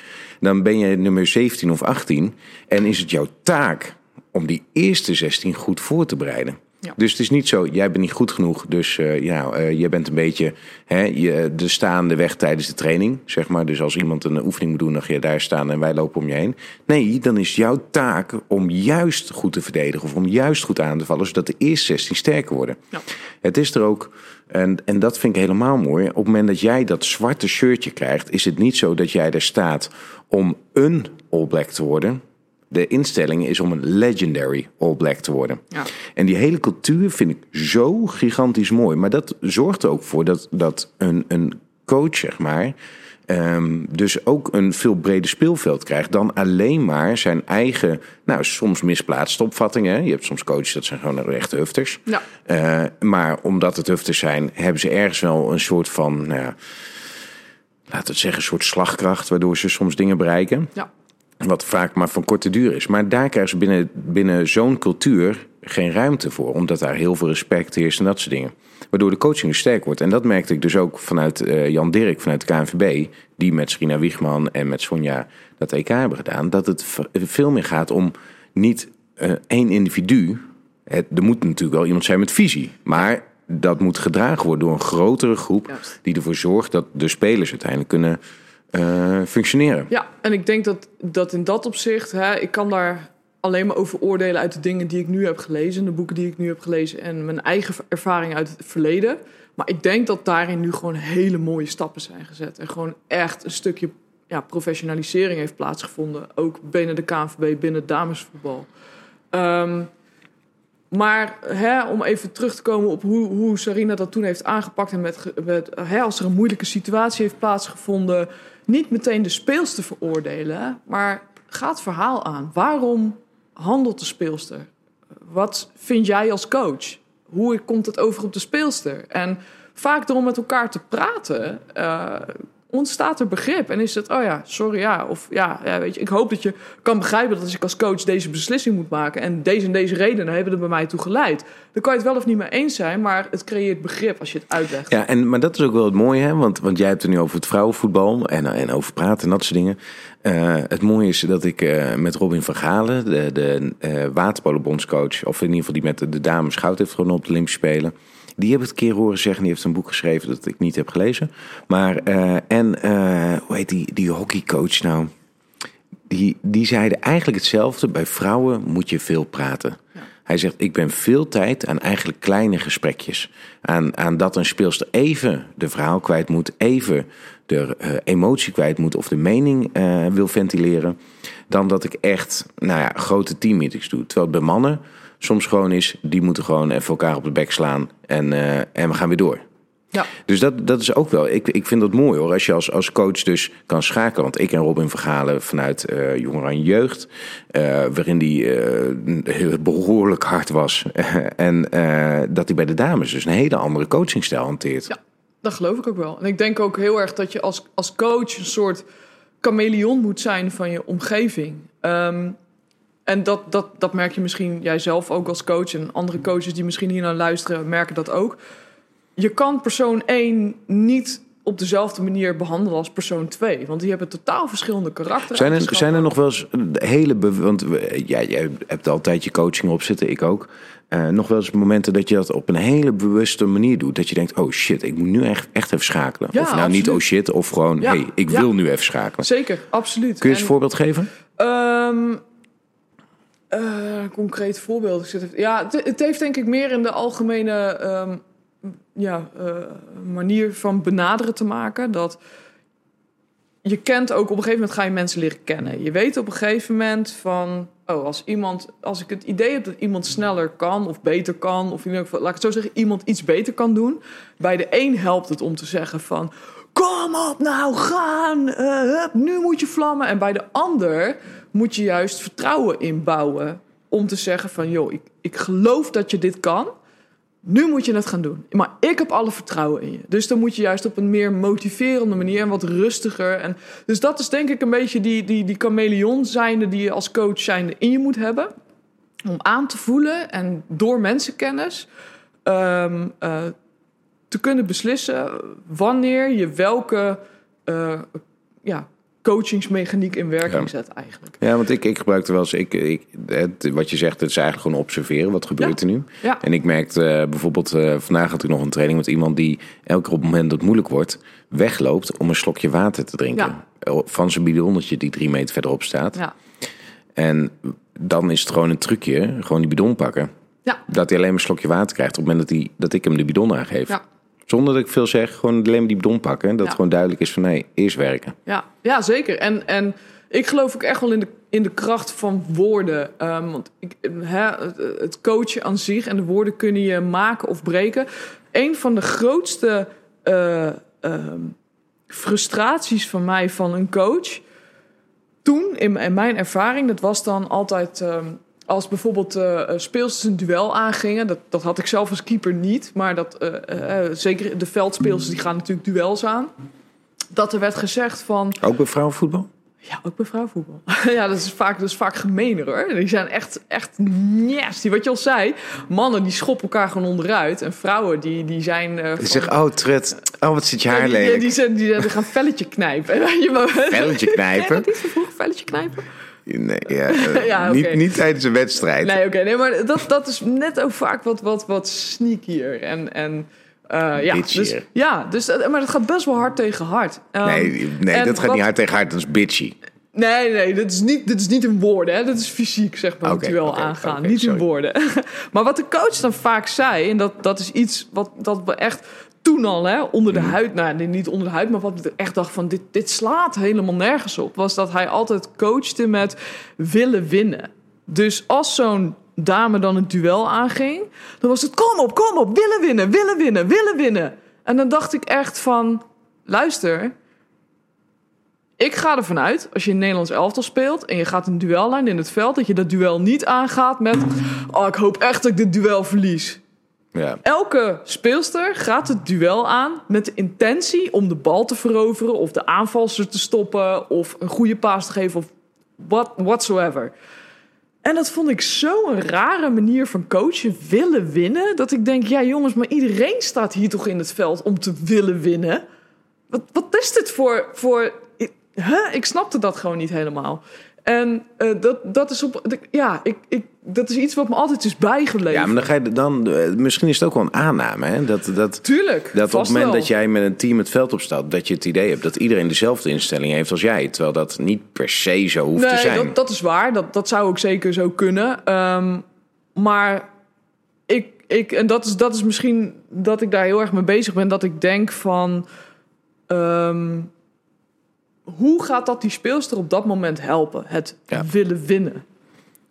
Dan ben je nummer 17 of 18. En is het jouw taak om die eerste 16 goed voor te bereiden. Ja. Dus het is niet zo, jij bent niet goed genoeg. Dus eh, ja, eh, je bent een beetje hè, je, de staande weg tijdens de training. Zeg maar. Dus als iemand een oefening moet doen, dan ga je daar staan en wij lopen om je heen. Nee, dan is jouw taak om juist goed te verdedigen. Of om juist goed aan te vallen, zodat de eerste 16 sterker worden. Ja. Het is er ook, en, en dat vind ik helemaal mooi. Op het moment dat jij dat zwarte shirtje krijgt, is het niet zo dat jij er staat om een All Black te worden. De instelling is om een legendary All Black te worden. Ja. En die hele cultuur vind ik zo gigantisch mooi. Maar dat zorgt er ook voor dat, dat een, een coach, zeg maar, ehm, dus ook een veel breder speelveld krijgt dan alleen maar zijn eigen, nou, soms misplaatste opvattingen. Je hebt soms coaches dat zijn gewoon echte hufters. Ja. Eh, maar omdat het hufters zijn, hebben ze ergens wel een soort van, nou ja, laten we het zeggen, een soort slagkracht, waardoor ze soms dingen bereiken. Ja. Wat vaak maar van korte duur is. Maar daar krijgen ze binnen, binnen zo'n cultuur geen ruimte voor. Omdat daar heel veel respect heerst en dat soort dingen. Waardoor de coaching dus sterk wordt. En dat merkte ik dus ook vanuit eh, Jan Dirk, vanuit de KNVB. Die met Serena Wiegman en met Sonja dat EK hebben gedaan. Dat het veel meer gaat om niet eh, één individu. Het, er moet natuurlijk wel iemand zijn met visie. Maar dat moet gedragen worden door een grotere groep. Juist. Die ervoor zorgt dat de spelers uiteindelijk kunnen eh, functioneren. Ja, en ik denk dat, dat in dat opzicht, hè, ik kan daar alleen maar over oordelen uit de dingen die ik nu heb gelezen, de boeken die ik nu heb gelezen en mijn eigen ervaring uit het verleden. Maar ik denk dat daarin nu gewoon hele mooie stappen zijn gezet. En gewoon echt een stukje ja, professionalisering heeft plaatsgevonden. Ook binnen de KNVB, binnen damesvoetbal. Ehm, maar hè, om even terug te komen op hoe, hoe Sarina dat toen heeft aangepakt. En met, hè, als er een moeilijke situatie heeft plaatsgevonden. Niet meteen de speelster veroordelen. Maar ga het verhaal aan. Waarom handelt de speelster? Wat vind jij als coach? Hoe komt het over op de speelster? En vaak door met elkaar te praten. eh, ontstaat er begrip. En is het, oh ja, sorry, ja. Of ja, ja, weet je, ik hoop dat je kan begrijpen dat als ik als coach deze beslissing moet maken. en deze en deze redenen hebben er bij mij toe geleid. Dan kan je het wel of niet mee eens zijn, maar het creëert begrip als je het uitlegt. Ja, en, maar dat is ook wel het mooie, hè? Want, want jij hebt het nu over het vrouwenvoetbal en, en over praten en dat soort dingen. Eh, het mooie is dat ik eh, met Robin van Galen, de, de waterpolenbondscoach, of in ieder geval die met de, de dames goud heeft gewonnen op de Olympische Spelen. Die heb ik een keer horen zeggen. Die heeft een boek geschreven dat ik niet heb gelezen. Maar, eh, en eh, hoe heet die, die hockeycoach nou? Die, die zeiden eigenlijk hetzelfde. Bij vrouwen moet je veel praten. Hij zegt, ik ben veel tijd aan eigenlijk kleine gesprekjes. Aan, aan dat een speelster even de verhaal kwijt moet. Even de eh, emotie kwijt moet. Of de mening wil ventileren. Dan dat ik echt nou ja, grote teammeetings doe. Terwijl bij mannen soms gewoon is... die moeten gewoon even elkaar op de bek slaan. En, eh, en we gaan weer door. Ja. Dus dat, dat is ook wel. Ik, ik vind dat mooi hoor. Als je als, als coach dus kan schakelen. Want ik en Robin Vergalen vanuit eh Jongeren aan Jeugd. eh, waarin die heel behoorlijk hard was. en dat hij bij de dames dus een hele andere coachingstijl hanteert. Ja, dat geloof ik ook wel. En ik denk ook heel erg dat je als, als coach een soort chameleon moet zijn van je omgeving. Ehm, en dat, dat, dat merk je misschien jijzelf ook als coach. En andere coaches die misschien hier naar luisteren, merken dat ook. Je kan persoon 1 niet op dezelfde manier behandelen als persoon 2. Want die hebben totaal verschillende karakters. Zijn er, zijn er nog wel eens hele... Want ja, jij hebt altijd je coaching op zitten, ik ook. Eh, nog wel eens momenten dat je dat op een hele bewuste manier doet. Dat je denkt, oh shit, ik moet nu echt, echt even schakelen. Ja, of nou niet oh shit, of gewoon, Ja, hey, ik ja. wil nu even schakelen. Zeker, absoluut. Kun je eens En- een voorbeeld geven? Ehm eh, concreet voorbeeld. Ja, het, heeft denk ik meer in de algemene ehm, ja, eh, manier van benaderen te maken. Dat je kent ook op een gegeven moment ga je mensen leren kennen. Je weet op een gegeven moment van, oh, als iemand, als ik het idee heb dat iemand sneller kan of beter kan, of laat ik het zo zeggen, iemand iets beter kan doen. Bij de een helpt het om te zeggen van, kom op nou, gaan, eh, hup, nu moet je vlammen. En bij de ander moet je juist vertrouwen inbouwen om te zeggen van, joh, ik, ik geloof dat je dit kan. Nu moet je het gaan doen. Maar ik heb alle vertrouwen in je. Dus dan moet je juist op een meer motiverende manier en wat rustiger. En dus dat is denk ik een beetje die, die, die chameleon zijnde die je als coach zijnde in je moet hebben. Om aan te voelen en door mensenkennis ehm, eh, te kunnen beslissen wanneer je welke eh, ja, coachingsmechaniek in werking Ja. zet eigenlijk. Ja, want ik, ik gebruikte wel eens, ik, ik, het, wat je zegt, het is eigenlijk gewoon observeren. Wat gebeurt Ja. er nu? Ja. En ik merkte eh, bijvoorbeeld, eh, vandaag had ik nog een training met iemand die elke keer op het moment dat het moeilijk wordt, wegloopt om een slokje water te drinken. Van zijn bidonnetje die drie meter verderop staat. Ja. En dan is het gewoon een trucje, gewoon die bidon pakken. Ja. Dat hij alleen maar een slokje water krijgt op het moment dat, hij, dat ik hem de bidon aangeef. Ja. Zonder dat ik veel zeg, gewoon alleen maar die bidon pakken. Dat Ja. het gewoon duidelijk is van nee, eerst werken. Ja, ja zeker. En, en ik geloof ook echt wel in de, in de kracht van woorden. Ehm, want ik, het- coachen aan zich en de woorden kunnen je maken of breken. Een van de grootste eh, ehm, frustraties van mij van een coach. Toen, in, in mijn ervaring, dat was dan altijd. ehm, als bijvoorbeeld eh, speelsters een duel aangingen, dat, dat had ik zelf als keeper niet, maar dat, eh, zeker de veldspeelsters die gaan natuurlijk duels aan. Dat er werd gezegd van, Ook bij vrouwenvoetbal? ja, ook bij vrouwenvoetbal. ja, dat is vaak, dat is vaak gemener hoor. Die zijn echt, echt nasty. Wat je al zei, mannen die schoppen elkaar gewoon onderuit. En vrouwen die, die zijn... eh, Die zegt, oh Tret, oh wat zit je haar Ja, die, die, lelijk. die, zijn, die, gaan velletje knijpen. Velletje knijpen? Je dat zo vroeg, velletje knijpen? Nee, ja, eh, Ja, niet, niet tijdens een wedstrijd. Nee, oké. nee, maar dat, dat is net ook vaak wat, wat, wat sneakier. En, en eh, ja, dus, ja dus, dat- maar dat gaat best wel hard tegen hard. Ehm, Nee, nee dat gaat wat- niet hard tegen hard, dat is bitchy. Nee, nee, dit is niet, dit is niet in woorden. Hè? Dit is fysiek, zeg maar, Oké, moet je wel aangaan. niet sorry. in woorden. maar wat de coach dan vaak zei, en dat, dat is iets wat dat we echt toen al hè, onder de Mhm. huid... Nou, niet onder de huid, maar wat we echt dachten van... Dit, dit slaat helemaal nergens op. Was dat hij altijd coachte met willen winnen. Dus als zo'n dame dan een duel aanging... dan was het kom op, kom op, willen winnen, willen winnen, willen winnen. En dan dacht ik echt van... Luister, ik ga ervan uit, als je in Nederlands elftal speelt en je gaat een duel aan in het veld, dat je dat duel niet aangaat met: Oh, ik hoop echt dat ik dit duel verlies. Ja. Elke speelster gaat het duel aan met de intentie om de bal te veroveren, of de aanvalster te stoppen, of een goede paas te geven, of what, whatsoever. En dat vond ik zo'n rare manier van coachen, willen winnen, dat ik denk: ja, jongens, maar iedereen staat hier toch in het veld om te willen winnen. Wat, wat is dit voor. voor huh? Ik snapte dat gewoon niet helemaal. En eh, dat, dat is op. Ja, ik, ik, dat is iets wat me altijd is bijgebleven. ja, maar dan ga je dan, eh, misschien is het ook wel een aanname, hè? Dat, dat, Tuurlijk. dat op het moment wel. dat jij met een team het veld opstaat, dat je het idee hebt dat iedereen dezelfde instelling heeft als jij. Terwijl dat niet per se zo hoeft te Nee, zijn. dat, dat is waar. Dat, dat zou ook zeker zo kunnen. Ehm, maar ik, ik, en dat is, dat is misschien dat ik daar heel erg mee bezig ben. Dat ik denk van. ehm, hoe gaat dat die speelster op dat moment helpen? Het Ja. willen winnen.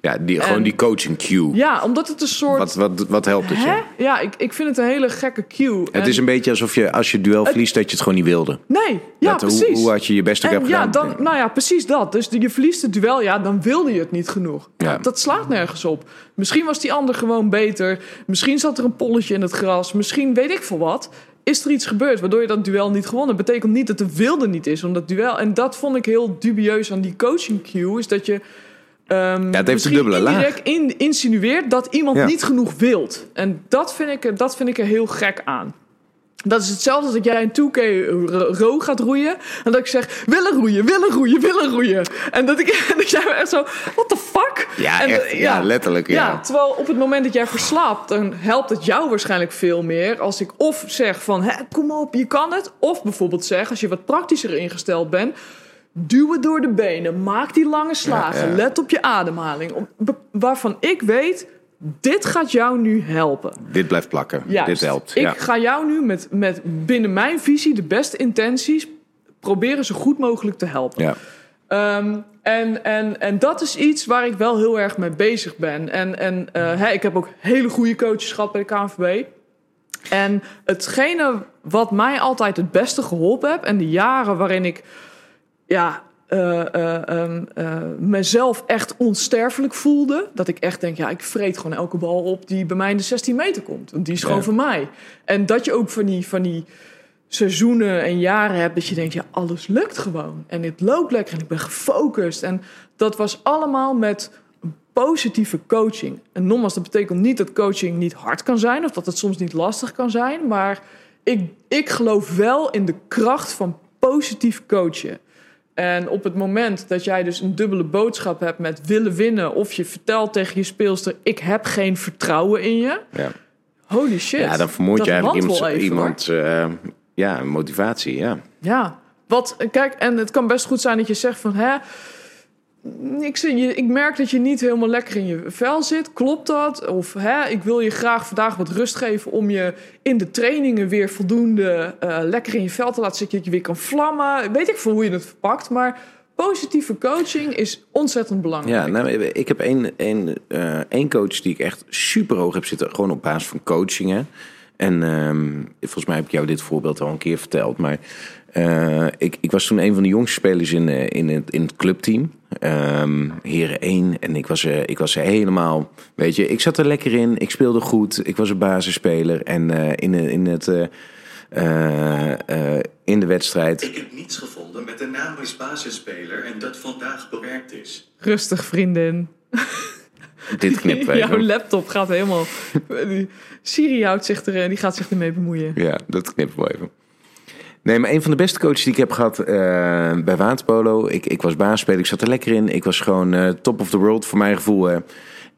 Ja, die, gewoon die coaching cue. Ja, omdat het een soort. Wat, wat, wat helpt het Hè? je? Ja, ik, ik vind het een hele gekke cue. Het is een beetje alsof je als je duel verliest dat je het gewoon niet wilde. Nee, ja, Dat- precies. Hoe, had je je best ook hebt ja, gedaan? dan, nou ja, precies dat. Dus je verliest het duel, ja, dan wilde je het niet genoeg. Ja. Dat slaat nergens op. Misschien was die ander gewoon beter. Misschien zat er een polletje in het gras. Misschien weet ik veel wat. Is er iets gebeurd waardoor je dat duel niet gewonnen? Betekent niet dat de wilde niet is om dat duel. En dat vond ik heel dubieus aan die coaching cue. Is dat je. ehm heeft een dubbele laag. in, insinueert dat iemand Ja. niet genoeg wilt. En dat vind, ik, dat vind ik er heel gek aan. Dat is hetzelfde als dat jij een 2K ro gaat roeien. En dat ik zeg, willen roeien, willen roeien, willen roeien. En dat, ik, en dat jij echt zo, what the fuck? Ja, en, echt, ja, letterlijk. Ja. terwijl op het moment dat jij verslaapt, dan helpt het jou waarschijnlijk veel meer. Als ik of zeg van, Hè, kom op, je kan het. Of bijvoorbeeld zeg, als je wat praktischer ingesteld bent... Duw het door de benen. Maak die lange slagen. Ja. Let op je ademhaling. Waarvan ik weet, dit gaat jou nu helpen. Dit blijft plakken. Juist. Dit helpt. Ik ja. ga jou nu met, met binnen mijn visie de beste intenties proberen zo goed mogelijk te helpen. Ja. Ehm, en, en, en dat is iets waar ik wel heel erg mee bezig ben. En, en hè, ik heb ook hele goede coaches gehad bij de KNVB. En hetgene wat mij altijd het beste geholpen heb... en de jaren waarin ik ja, eh, mezelf echt onsterfelijk voelde... dat ik echt denk, ja, ik vreet gewoon elke bal op... die bij mij in de 16 meter komt. Want die is gewoon Ja. van mij. En dat je ook van die... Van die seizoenen en jaren hebt dat je denkt, ja, alles lukt gewoon. En het loopt lekker en ik ben gefocust. En dat was allemaal met positieve coaching. En nogmaals, dat betekent niet dat coaching niet hard kan zijn... of dat het soms niet lastig kan zijn. Maar ik, ik geloof wel in de kracht van positief coachen. En op het moment dat jij dus een dubbele boodschap hebt met willen winnen... of je vertelt tegen je speelster, ik heb geen vertrouwen in je... Ja. Holy shit. ja, dan vermoord je eigenlijk even, iemand eh, ja, motivatie. Ja. Ja, wat, kijk, en het kan best goed zijn dat je zegt van, hè, ik, je, ik merk dat je niet helemaal lekker in je vel zit. Klopt dat? Of hè, ik wil je graag vandaag wat rust geven om je in de trainingen weer voldoende eh, lekker in je vel te laten zitten, dat je weer kan vlammen. Weet ik veel hoe je het verpakt, maar positieve coaching is ontzettend belangrijk. Ja, nou, ik heb één, één, eh, één coach die ik echt super hoog heb zitten. Gewoon op basis van coachingen. En ehm, volgens mij heb ik jou dit voorbeeld al een keer verteld. Maar eh, ik, ik was toen een van de jongste spelers in, in, in het clubteam. Ehm Heren 1. En ik was, eh, ik was helemaal... Weet je, ik zat er lekker in. Ik speelde goed. Ik was een basisspeler. En eh, in, in, het, eh, eh, eh, in de wedstrijd... Ik heb niets gevonden met de naam is basisspeler en dat vandaag bewerkt is. Rustig, vriendin. Dit knipt we Jouw even. laptop gaat helemaal... Siri houdt zich er, die gaat zich ermee bemoeien. Ja, dat knippen we wel even. Nee, maar een van de beste coaches die ik heb gehad eh, bij Waterpolo. Ik, ik was baasspeler, ik zat er lekker in. Ik was gewoon eh, top of the world voor mijn gevoel. hè.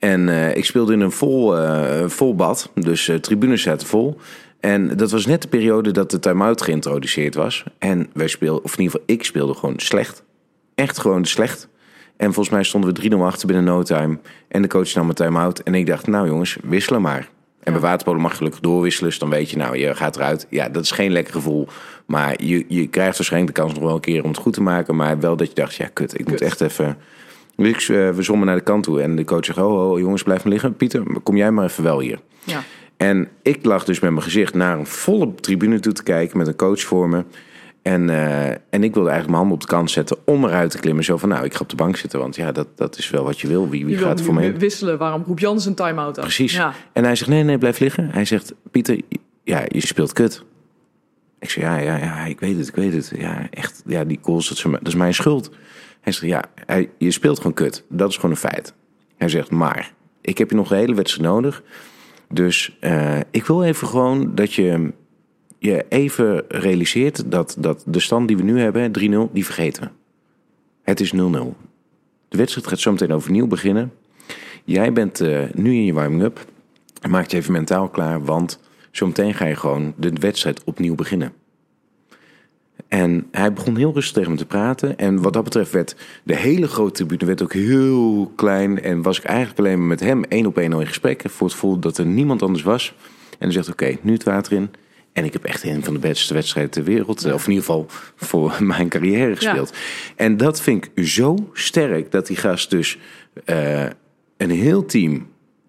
En eh, ik speelde in een vol, eh, vol bad, dus eh tribunes zaten vol. En dat was net de periode dat de time-out geïntroduceerd was. En wij speelden, of in ieder geval ik speelde gewoon slecht. Echt gewoon slecht. En volgens mij stonden we 3-0 achter binnen no time. En de coach nam een time-out. En ik dacht, nou jongens, wisselen maar. En bij waterpolo mag je gelukkig doorwisselen. Dus dan weet je, nou, je gaat eruit. Ja, dat is geen lekker gevoel. Maar je, je krijgt waarschijnlijk de kans nog wel een keer om het goed te maken. Maar wel dat je dacht, ja, kut, ik moet echt even... Dus eh, we zwommen naar de kant toe. En de coach zegt, oh, oh jongens, blijf maar liggen. Pieter, kom jij maar even wel hier. Ja. En ik lag dus met mijn gezicht naar een volle tribune toe te kijken met een coach voor me. En, eh, en ik wilde eigenlijk mijn handen op de kant zetten om eruit te klimmen. Zo van, nou, ik ga op de bank zitten, want ja, dat, dat is wel wat je wil. Wie, wie Je gaat voor heen? wisselen. Waarom roep Jans een time-out aan? Precies. Ja. En hij zegt, nee, nee, blijf liggen. Hij zegt, Pieter, ja, je speelt kut. Ik zeg, ja, ja, ja, ik weet het, ik weet het. Ja, echt, ja, die goals, dat is, dat is mijn schuld. Hij zegt, ja, hij, je speelt gewoon kut. Dat is gewoon een feit. Hij zegt, maar, ik heb je nog de hele wedstrijd nodig. Dus eh, ik wil even gewoon dat je je even realiseert dat, dat de stand die we nu hebben, 3-0, die vergeten we. Het is 0-0. De wedstrijd gaat zo meteen overnieuw beginnen. Jij bent eh, nu in je warming-up. Maak je even mentaal klaar, want zometeen ga je gewoon de wedstrijd opnieuw beginnen. En hij begon heel rustig tegen me te praten. En wat dat betreft werd de hele grote tribune werd ook heel klein. En was ik eigenlijk alleen maar met hem één op één al in gesprek. Voor het gevoel dat er niemand anders was. En hij zegt, oké, nu het water in. En ik heb echt een van de beste wedstrijden ter wereld. Of in ieder geval voor mijn carrière gespeeld. En dat vind ik zo sterk dat die gast dus eh, een heel team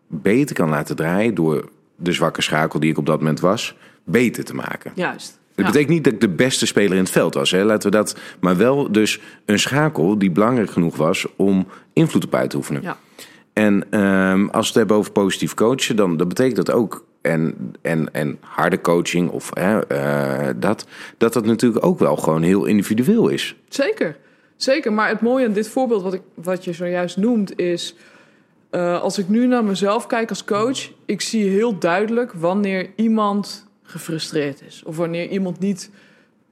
beter kan laten draaien. Door de zwakke schakel die ik op dat moment was, beter te maken. Juist. Dat Ja. betekent niet dat ik de beste speler in het veld was. Hè? Laten we dat. Maar wel dus een schakel die belangrijk genoeg was om invloed op uit te oefenen. Ja. En ehm, als we het hebben over positief coachen, dan, dan betekent dat ook. En, en, en harde coaching of hè, eh, dat. Dat dat natuurlijk ook wel gewoon heel individueel is. Zeker. Zeker. Maar het mooie aan dit voorbeeld wat, ik, wat je zojuist noemt is... eh, als ik nu naar mezelf kijk als coach... ik zie heel duidelijk wanneer iemand gefrustreerd is. Of wanneer iemand niet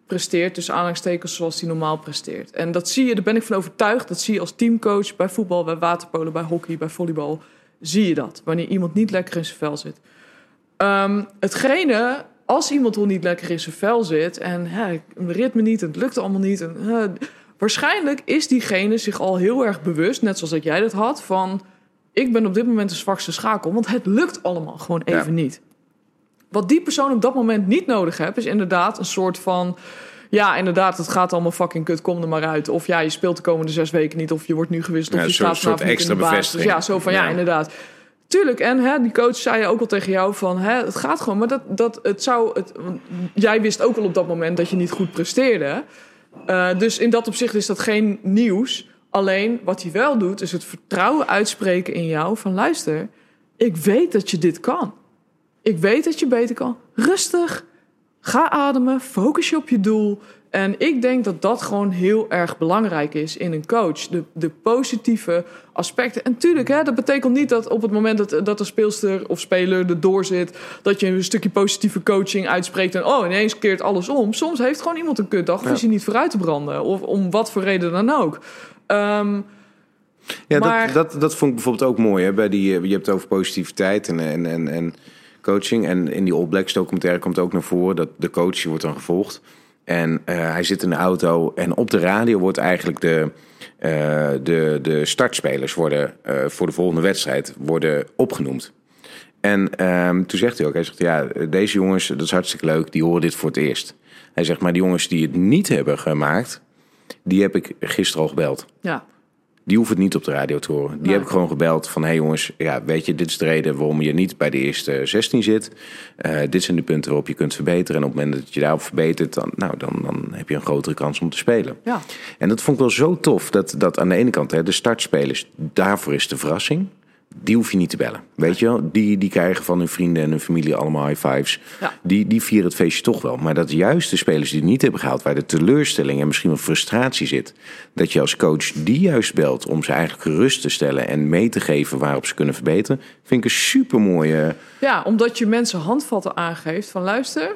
presteert, tussen aanhalingstekens zoals hij normaal presteert. En dat zie je, daar ben ik van overtuigd, dat zie je als teamcoach bij voetbal, bij waterpolen, bij hockey, bij volleybal. Zie je dat, wanneer iemand niet lekker in zijn vel zit. Ehm, hetgene, als iemand al niet lekker in zijn vel zit en hè, het ritme niet, het lukt allemaal niet. En, hè, waarschijnlijk is diegene zich al heel erg bewust, net zoals dat jij dat had, van ik ben op dit moment de zwakste schakel, want het lukt allemaal gewoon even Ja. niet. Wat die persoon op dat moment niet nodig heeft, is inderdaad een soort van. Ja, inderdaad, het gaat allemaal fucking kut, kom er maar uit. Of ja, je speelt de komende zes weken niet, of je wordt nu gewisseld, Ja, of je staat vanavond niet in de extra basis. bevestiging. Ja, zo van ja, Ja. inderdaad. Tuurlijk, en hè, die coach zei ook al tegen jou van, hè, het gaat gewoon. Maar dat, dat het zou, het, jij wist ook al op dat moment dat je niet goed presteerde. Eh, dus in dat opzicht is dat geen nieuws. Alleen wat hij wel doet, is het vertrouwen uitspreken in jou van luister, ik weet dat je dit kan. Ik weet dat je beter kan. Rustig. Ga ademen. Focus je op je doel. En ik denk dat dat gewoon heel erg belangrijk is in een coach. De, de positieve aspecten. En tuurlijk, hè, dat betekent niet dat op het moment dat, dat de speelster of speler erdoor zit... dat je een stukje positieve coaching uitspreekt en oh, ineens keert alles om. Soms heeft gewoon iemand een kutdag of Ja. is hij niet vooruit te branden. Of om wat voor reden dan ook. Ehm, Ja, Maar- dat, dat, dat vond ik bijvoorbeeld ook mooi. Hè? Bij die, eh, je hebt het over positiviteit en, en, en, en coaching. En in die All Blacks documentaire komt ook naar voren dat de coach wordt dan gevolgd. En eh, hij zit in de auto en op de radio wordt eigenlijk de, eh, de, de startspelers worden, eh, voor de volgende wedstrijd worden opgenoemd. En ehm, toen zegt hij ook, hij zegt ja, deze jongens, dat is hartstikke leuk, die horen dit voor het eerst. Hij zegt, maar die jongens die het niet hebben gemaakt, die heb ik gisteren al gebeld. ja, Die hoeven het niet op de radio te horen. Die Nee. heb ik gewoon gebeld van... hé hey jongens, ja, weet je, dit is de reden waarom je niet bij de eerste 16 zit. Eh, dit zijn de punten waarop je kunt verbeteren. En op het moment dat je daarop verbetert... dan, nou, dan, dan heb je een grotere kans om te spelen. ja. En dat vond ik wel zo tof. Dat, dat aan de ene kant, hè, de startspelers, daarvoor is de verrassing. Die hoef je niet te bellen. Weet je wel? Die, die krijgen van hun vrienden en hun familie allemaal high fives. Ja. Die, die vieren het feestje toch wel. Maar dat juist de spelers die het niet hebben gehaald, waar de teleurstelling en misschien wel frustratie zit, dat je als coach die juist belt om ze eigenlijk gerust te stellen en mee te geven waarop ze kunnen verbeteren, vind ik een super mooie. Ja, omdat je mensen handvatten aangeeft van luister,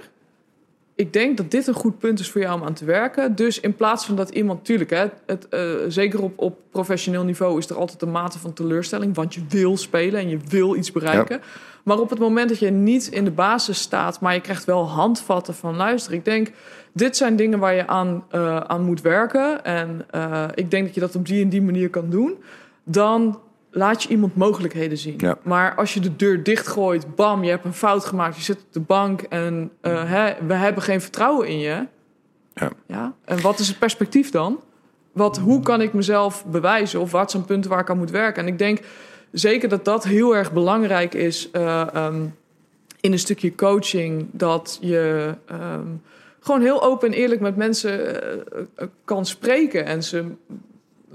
ik denk dat dit een goed punt is voor jou om aan te werken. Dus in plaats van dat iemand, natuurlijk, hè, het, eh, zeker op, op professioneel niveau is er altijd een mate van teleurstelling, want je wil spelen en je wil iets bereiken. Maar op het moment dat je niet in de basis staat, maar je krijgt wel handvatten van luister, ik denk, dit zijn dingen waar je aan, eh, aan moet werken. En eh, ik denk dat je dat op die en die manier kan doen. Dan laat je iemand mogelijkheden zien. Ja. Maar als je de deur dichtgooit, bam, je hebt een fout gemaakt, je zit op de bank en eh, hè, we hebben geen vertrouwen in je. Ja. Ja? En wat is het perspectief dan? Wat, hoe kan ik mezelf bewijzen? Of wat zijn punten waar ik aan moet werken? En ik denk zeker dat dat heel erg belangrijk is eh, ehm, in een stukje coaching. Dat je ehm, gewoon heel open en eerlijk met mensen eh, kan spreken. En ze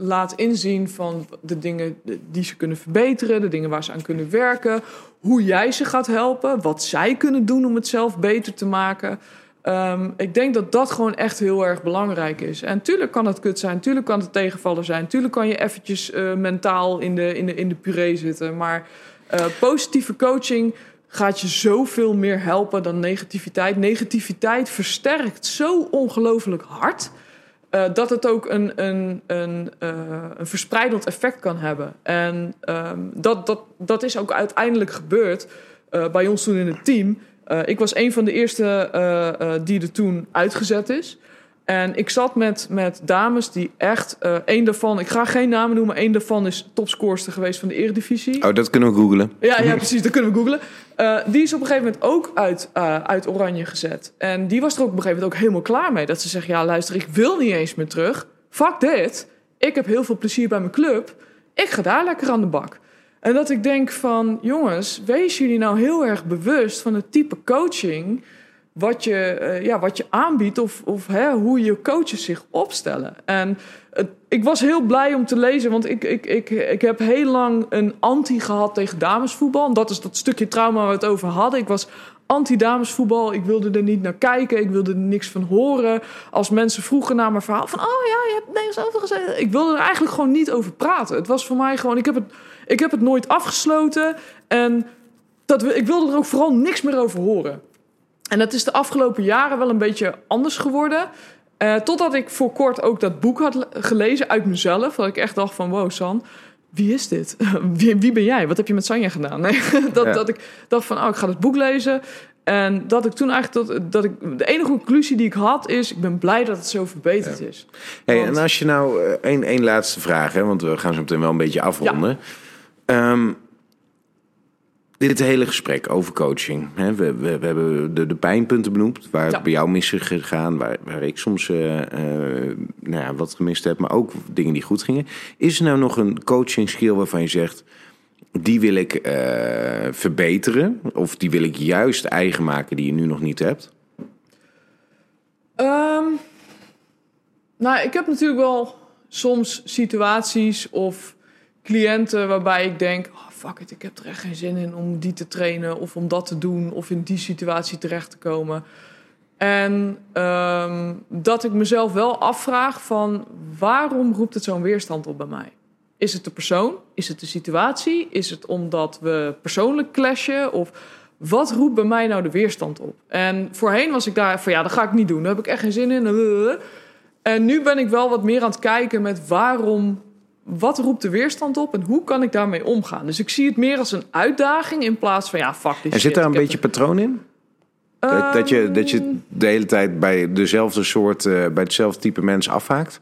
laat inzien van de dingen die ze kunnen verbeteren, de dingen waar ze aan kunnen werken, hoe jij ze gaat helpen, wat zij kunnen doen om het zelf beter te maken. Ehm, ik denk dat dat gewoon echt heel erg belangrijk is. En tuurlijk kan het kut zijn, tuurlijk kan het tegenvallen zijn, tuurlijk kan je eventjes eh, mentaal in de, in, de, in de puree zitten. Maar eh, positieve coaching gaat je zoveel meer helpen dan negativiteit. Negativiteit versterkt zo ongelooflijk hard. Eh, dat het ook een, een, een, eh, een verspreidend effect kan hebben. En ehm, dat, dat, dat is ook uiteindelijk gebeurd eh, bij ons toen in het team. Ik was een van de eerste die er toen uitgezet is. En ik zat met, met dames die echt... één daarvan, ik ga geen namen noemen... één daarvan is topscorster geweest van de Eredivisie. Oh, dat kunnen we googlen. Ja, ja, precies. Dat kunnen we googlen. Eh, die is op een gegeven moment ook uit, eh, uit Oranje gezet. En die was er ook op een gegeven moment ook helemaal klaar mee. Dat ze zegt, ja luister, ik wil niet eens meer terug. Fuck dit. Ik heb heel veel plezier bij mijn club. Ik ga daar lekker aan de bak. En dat ik denk van, jongens, wees jullie nou heel erg bewust van het type coaching... wat je, eh, ja, wat je aanbiedt of, of hè, hoe je coaches zich opstellen. En ik was heel blij om te lezen, want ik, ik, ik, ik heb heel lang een anti gehad tegen damesvoetbal. En dat is dat stukje trauma waar we het over hadden. Ik was anti-damesvoetbal. Ik wilde er niet naar kijken. Ik wilde er niks van horen. Als mensen vroegen naar mijn verhaal van... oh ja, je hebt Nederlands over gezeten. Ik wilde er eigenlijk gewoon niet over praten. Het was voor mij gewoon... Ik heb het, ik heb het nooit afgesloten. En dat, ik wilde er ook vooral niks meer over horen. En dat is de afgelopen jaren wel een beetje anders geworden. Eh, totdat ik voor kort ook dat boek had le- gelezen uit mezelf. Dat ik echt dacht van, wow San, wie is dit? wie, wie ben jij? Wat heb je met Sanja gedaan? Nee, dat, Ja. dat ik dacht van, oh, ik ga het boek lezen. En dat ik toen eigenlijk, tot, dat ik, de enige conclusie die ik had is... ik ben blij dat het zo verbeterd is. Hey, Want- en als je nou eh, één laatste vraag, hè, want we gaan zo meteen wel een beetje afronden. Ehm, dit hele gesprek over coaching. Hè, we, we, we hebben de, de pijnpunten benoemd, waar Ja. bij jou mis is gegaan, waar, waar ik soms eh, eh, nou ja, wat gemist heb, maar ook dingen die goed gingen. Is er nou nog een coaching skill waarvan je zegt, die wil ik eh, verbeteren, of die wil ik juist eigen maken die je nu nog niet hebt? Ehm, nou, ik heb natuurlijk wel soms situaties of cliënten waarbij ik denk: fuck it, ik heb er echt geen zin in om die te trainen of om dat te doen of in die situatie terecht te komen. En ehm, dat ik mezelf wel afvraag van waarom roept het zo'n weerstand op bij mij? Is het de persoon? Is het de situatie? Is het omdat we persoonlijk clashen? Of wat roept bij mij nou de weerstand op? En voorheen was ik daar van ja, dat ga ik niet doen. Daar heb ik echt geen zin in. En nu ben ik wel wat meer aan het kijken met waarom, wat roept de weerstand op en hoe kan ik daarmee omgaan? Dus ik zie het meer als een uitdaging in plaats van ja, fuck this En shit, zit daar een beetje patroon in? Dat, dat, je, dat je de hele tijd bij dezelfde soort, eh, bij hetzelfde type mensen afhaakt?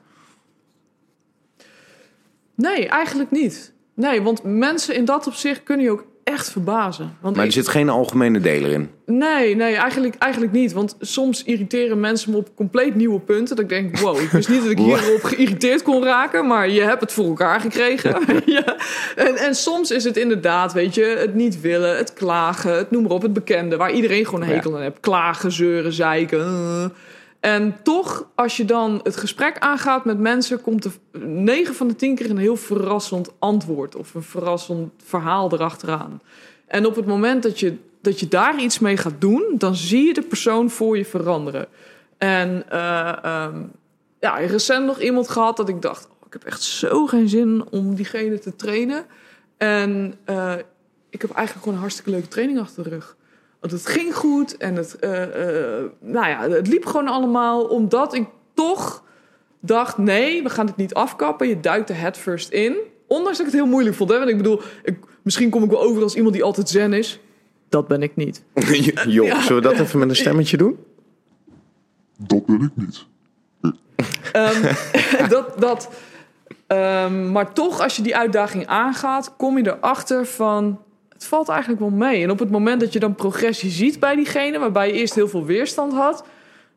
Nee, eigenlijk niet. Nee, want mensen in dat opzicht kunnen je ook echt verbazen. Want Maar er zit geen algemene deler in. Nee, nee, eigenlijk, eigenlijk niet. Want soms irriteren mensen me op compleet nieuwe punten. Dat ik denk, wow, ik wist niet dat ik hierop geïrriteerd kon raken. Maar je hebt het voor elkaar gekregen. ja. en, en soms is het inderdaad, weet je, het niet willen, het klagen, het noem maar op, het bekende. Waar iedereen gewoon een hekel aan heeft. Klagen, zeuren, zeiken. eh. En toch, als je dan het gesprek aangaat met mensen, komt er 9 van de 10 keer een heel verrassend antwoord of een verrassend verhaal erachteraan. En op het moment dat je, dat je daar iets mee gaat doen, dan zie je de persoon voor je veranderen. En eh, ehm, ja, recent nog iemand gehad dat ik dacht: oh, ik heb echt zo geen zin om diegene te trainen. En eh, ik heb eigenlijk gewoon een hartstikke leuke training achter de rug. Want het ging goed en het, eh, eh, nou ja, het liep gewoon allemaal omdat ik toch dacht: nee, we gaan het niet afkappen. Je duikt er head first in. Ondanks dat ik het heel moeilijk vond. Hè? Want ik bedoel, ik, misschien kom ik wel over als iemand die altijd zen is. Dat ben ik niet. Joh, zullen we dat even met een stemmetje doen? Dat ben ik niet. Ehm, dat, dat, ehm, maar toch, als je die uitdaging aangaat, kom je erachter van. Het valt eigenlijk wel mee. En op het moment dat je dan progressie ziet bij diegene, waarbij je eerst heel veel weerstand had,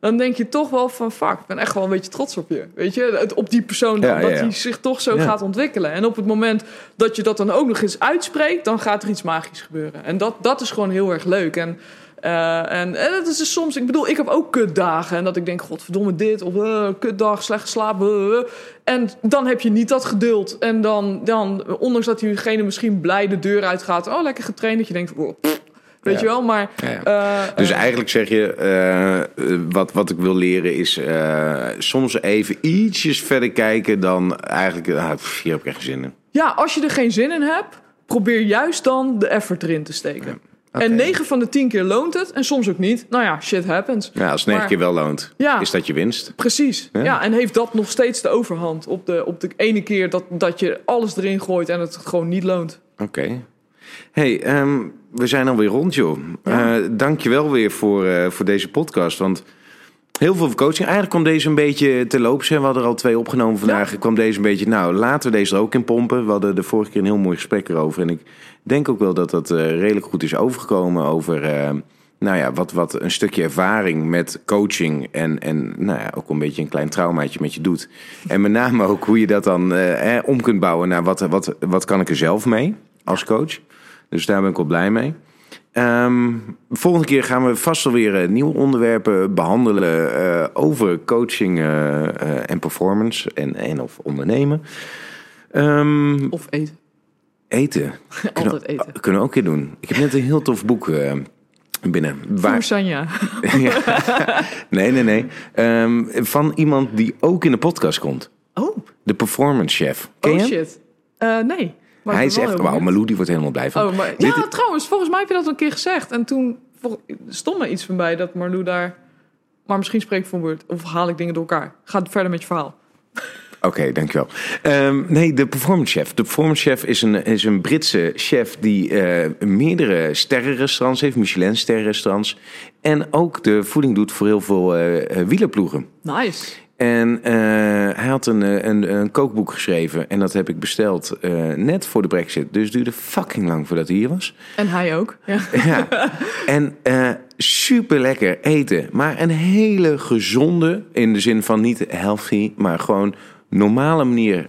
dan denk je toch wel van fuck, ik ben echt wel een beetje trots op je. Weet je, Het- op die persoon Ja, dat ja, ja. hij zich toch zo gaat ontwikkelen. En op het moment dat je dat dan ook nog eens uitspreekt, dan gaat er iets magisch gebeuren. En dat, dat is gewoon heel erg leuk. En eh, en, en dat is dus soms, ik bedoel, ik heb ook kutdagen. En dat ik denk, godverdomme dit, of eh, kutdag, slecht geslapen. eh. En dan heb je niet dat geduld. En dan, dan ondanks dat diegene misschien blij de deur uitgaat. Oh, lekker getraind. Dat je denkt, pff, weet Ja. je wel. Maar Ja, ja. Dus eigenlijk zeg je, wat, wat ik wil leren is soms even ietsjes verder kijken dan eigenlijk, pff, hier heb ik echt geen zin in. ja, als je er geen zin in hebt, probeer juist dan de effort erin te steken. En 9 van de 10 keer loont het. En soms ook niet. Nou ja, shit happens. Ja, als het negen Maar- keer wel loont, Ja. is dat je winst. Precies. Ja. Ja. en heeft dat nog steeds de overhand op de, op de ene keer dat, dat je alles erin gooit en het gewoon niet loont. Oké. Hey, ehm, we zijn alweer rond, joh. Ja. Eh, Dank je wel weer voor, eh, voor deze podcast. Want heel veel coaching. Eigenlijk kwam deze een beetje te loop. We hadden er al twee opgenomen vandaag. kwam deze een beetje, nou, laten we deze er ook in pompen. We hadden de vorige keer een heel mooi gesprek erover. En ik denk ook wel dat dat eh, redelijk goed is overgekomen over... eh, nou ja, wat, wat een stukje ervaring met coaching en, en nou ja, ook een beetje een klein traumaatje met je doet. En met name ook hoe je dat dan eh, eh, om kunt bouwen naar wat, wat, wat kan ik er zelf mee als coach. Dus daar ben ik wel blij mee. Ehm, volgende keer gaan we vast alweer eh, nieuwe onderwerpen behandelen eh, over coaching eh, en performance en, en of ondernemen. Ehm, Of eten. eten. Kunnen, Altijd eten. kunnen we ook keer doen. Ik heb net een heel tof boek binnen. Waar, Sanja. Ja. Nee, nee, nee. Ehm, van iemand die ook in de podcast komt. Oh, De performance chef. Ken oh je shit. Nee. Maar Hij is echt... Wauw. Malou die wordt helemaal blij van. Oh, maar, Dit- ja, trouwens, volgens mij heb je dat een keer gezegd. En toen er stond me iets van bij dat Marlou daar... Maar misschien spreek ik van woord. Of haal ik dingen door elkaar. Ga verder met je verhaal. Oké, dankjewel. Ehm, nee, de performance chef. De performance chef is een, is een Britse chef die eh, meerdere sterrenrestaurants heeft, Michelin sterrenrestaurants. En ook de voeding doet voor heel veel eh, wielerploegen. Nice. En eh, hij had een, eh, een, een kookboek geschreven en dat heb ik besteld eh, net voor de brexit. Dus het duurde fucking lang voordat hij hier was. En hij ook. Ja. Ja. En eh, super lekker eten. Maar een hele gezonde, in de zin van niet healthy, maar gewoon normale manier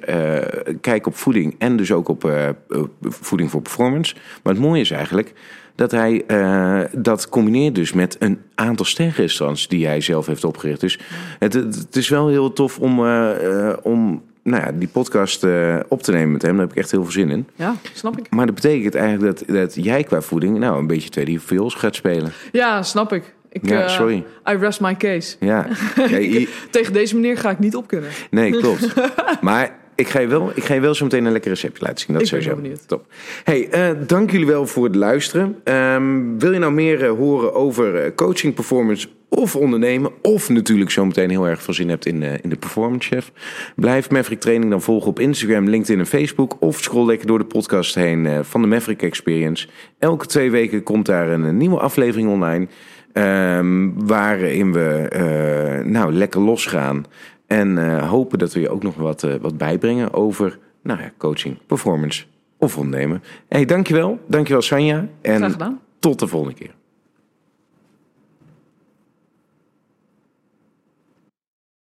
kijken op voeding. En dus ook op op voeding voor performance. Maar het mooie is eigenlijk dat hij eh, dat combineert dus met een aantal sterrenrestaurants die hij zelf heeft opgericht. Dus het, het, is wel heel tof om, eh, eh, om nou ja, die podcast op te nemen met hem. Daar heb ik echt heel veel zin in. ja, snap ik. Maar dat betekent eigenlijk dat, dat jij qua voeding nou een beetje tweede viols gaat spelen. Ja, snap ik. ik Ja, sorry. I rest my case. Ja. ja je- Tegen deze meneer ga ik niet op kunnen. nee, klopt. Maar ik ga je wel, ik ga je wel zo meteen een lekker receptje laten zien. Dat Ik ben sowieso. benieuwd. Top. Hey, eh, dank jullie wel voor het luisteren. Ehm, wil je nou meer eh, horen over eh, coaching, performance of ondernemen? Of natuurlijk zo meteen heel erg veel zin hebt in, in de Performance Chef? Blijf Maverick Training dan volgen op Instagram, LinkedIn en Facebook. Of scroll lekker door de podcast heen van de Maverick Experience. Elke twee weken komt daar een, een nieuwe aflevering online. ehm, waarin we eh, nou, lekker losgaan. En eh, hopen dat we je ook nog wat, eh, wat bijbrengen over nou ja, coaching, performance of ondernemen. Hey, dankjewel. Dankjewel Sanja. Graag En gedaan. tot de volgende keer.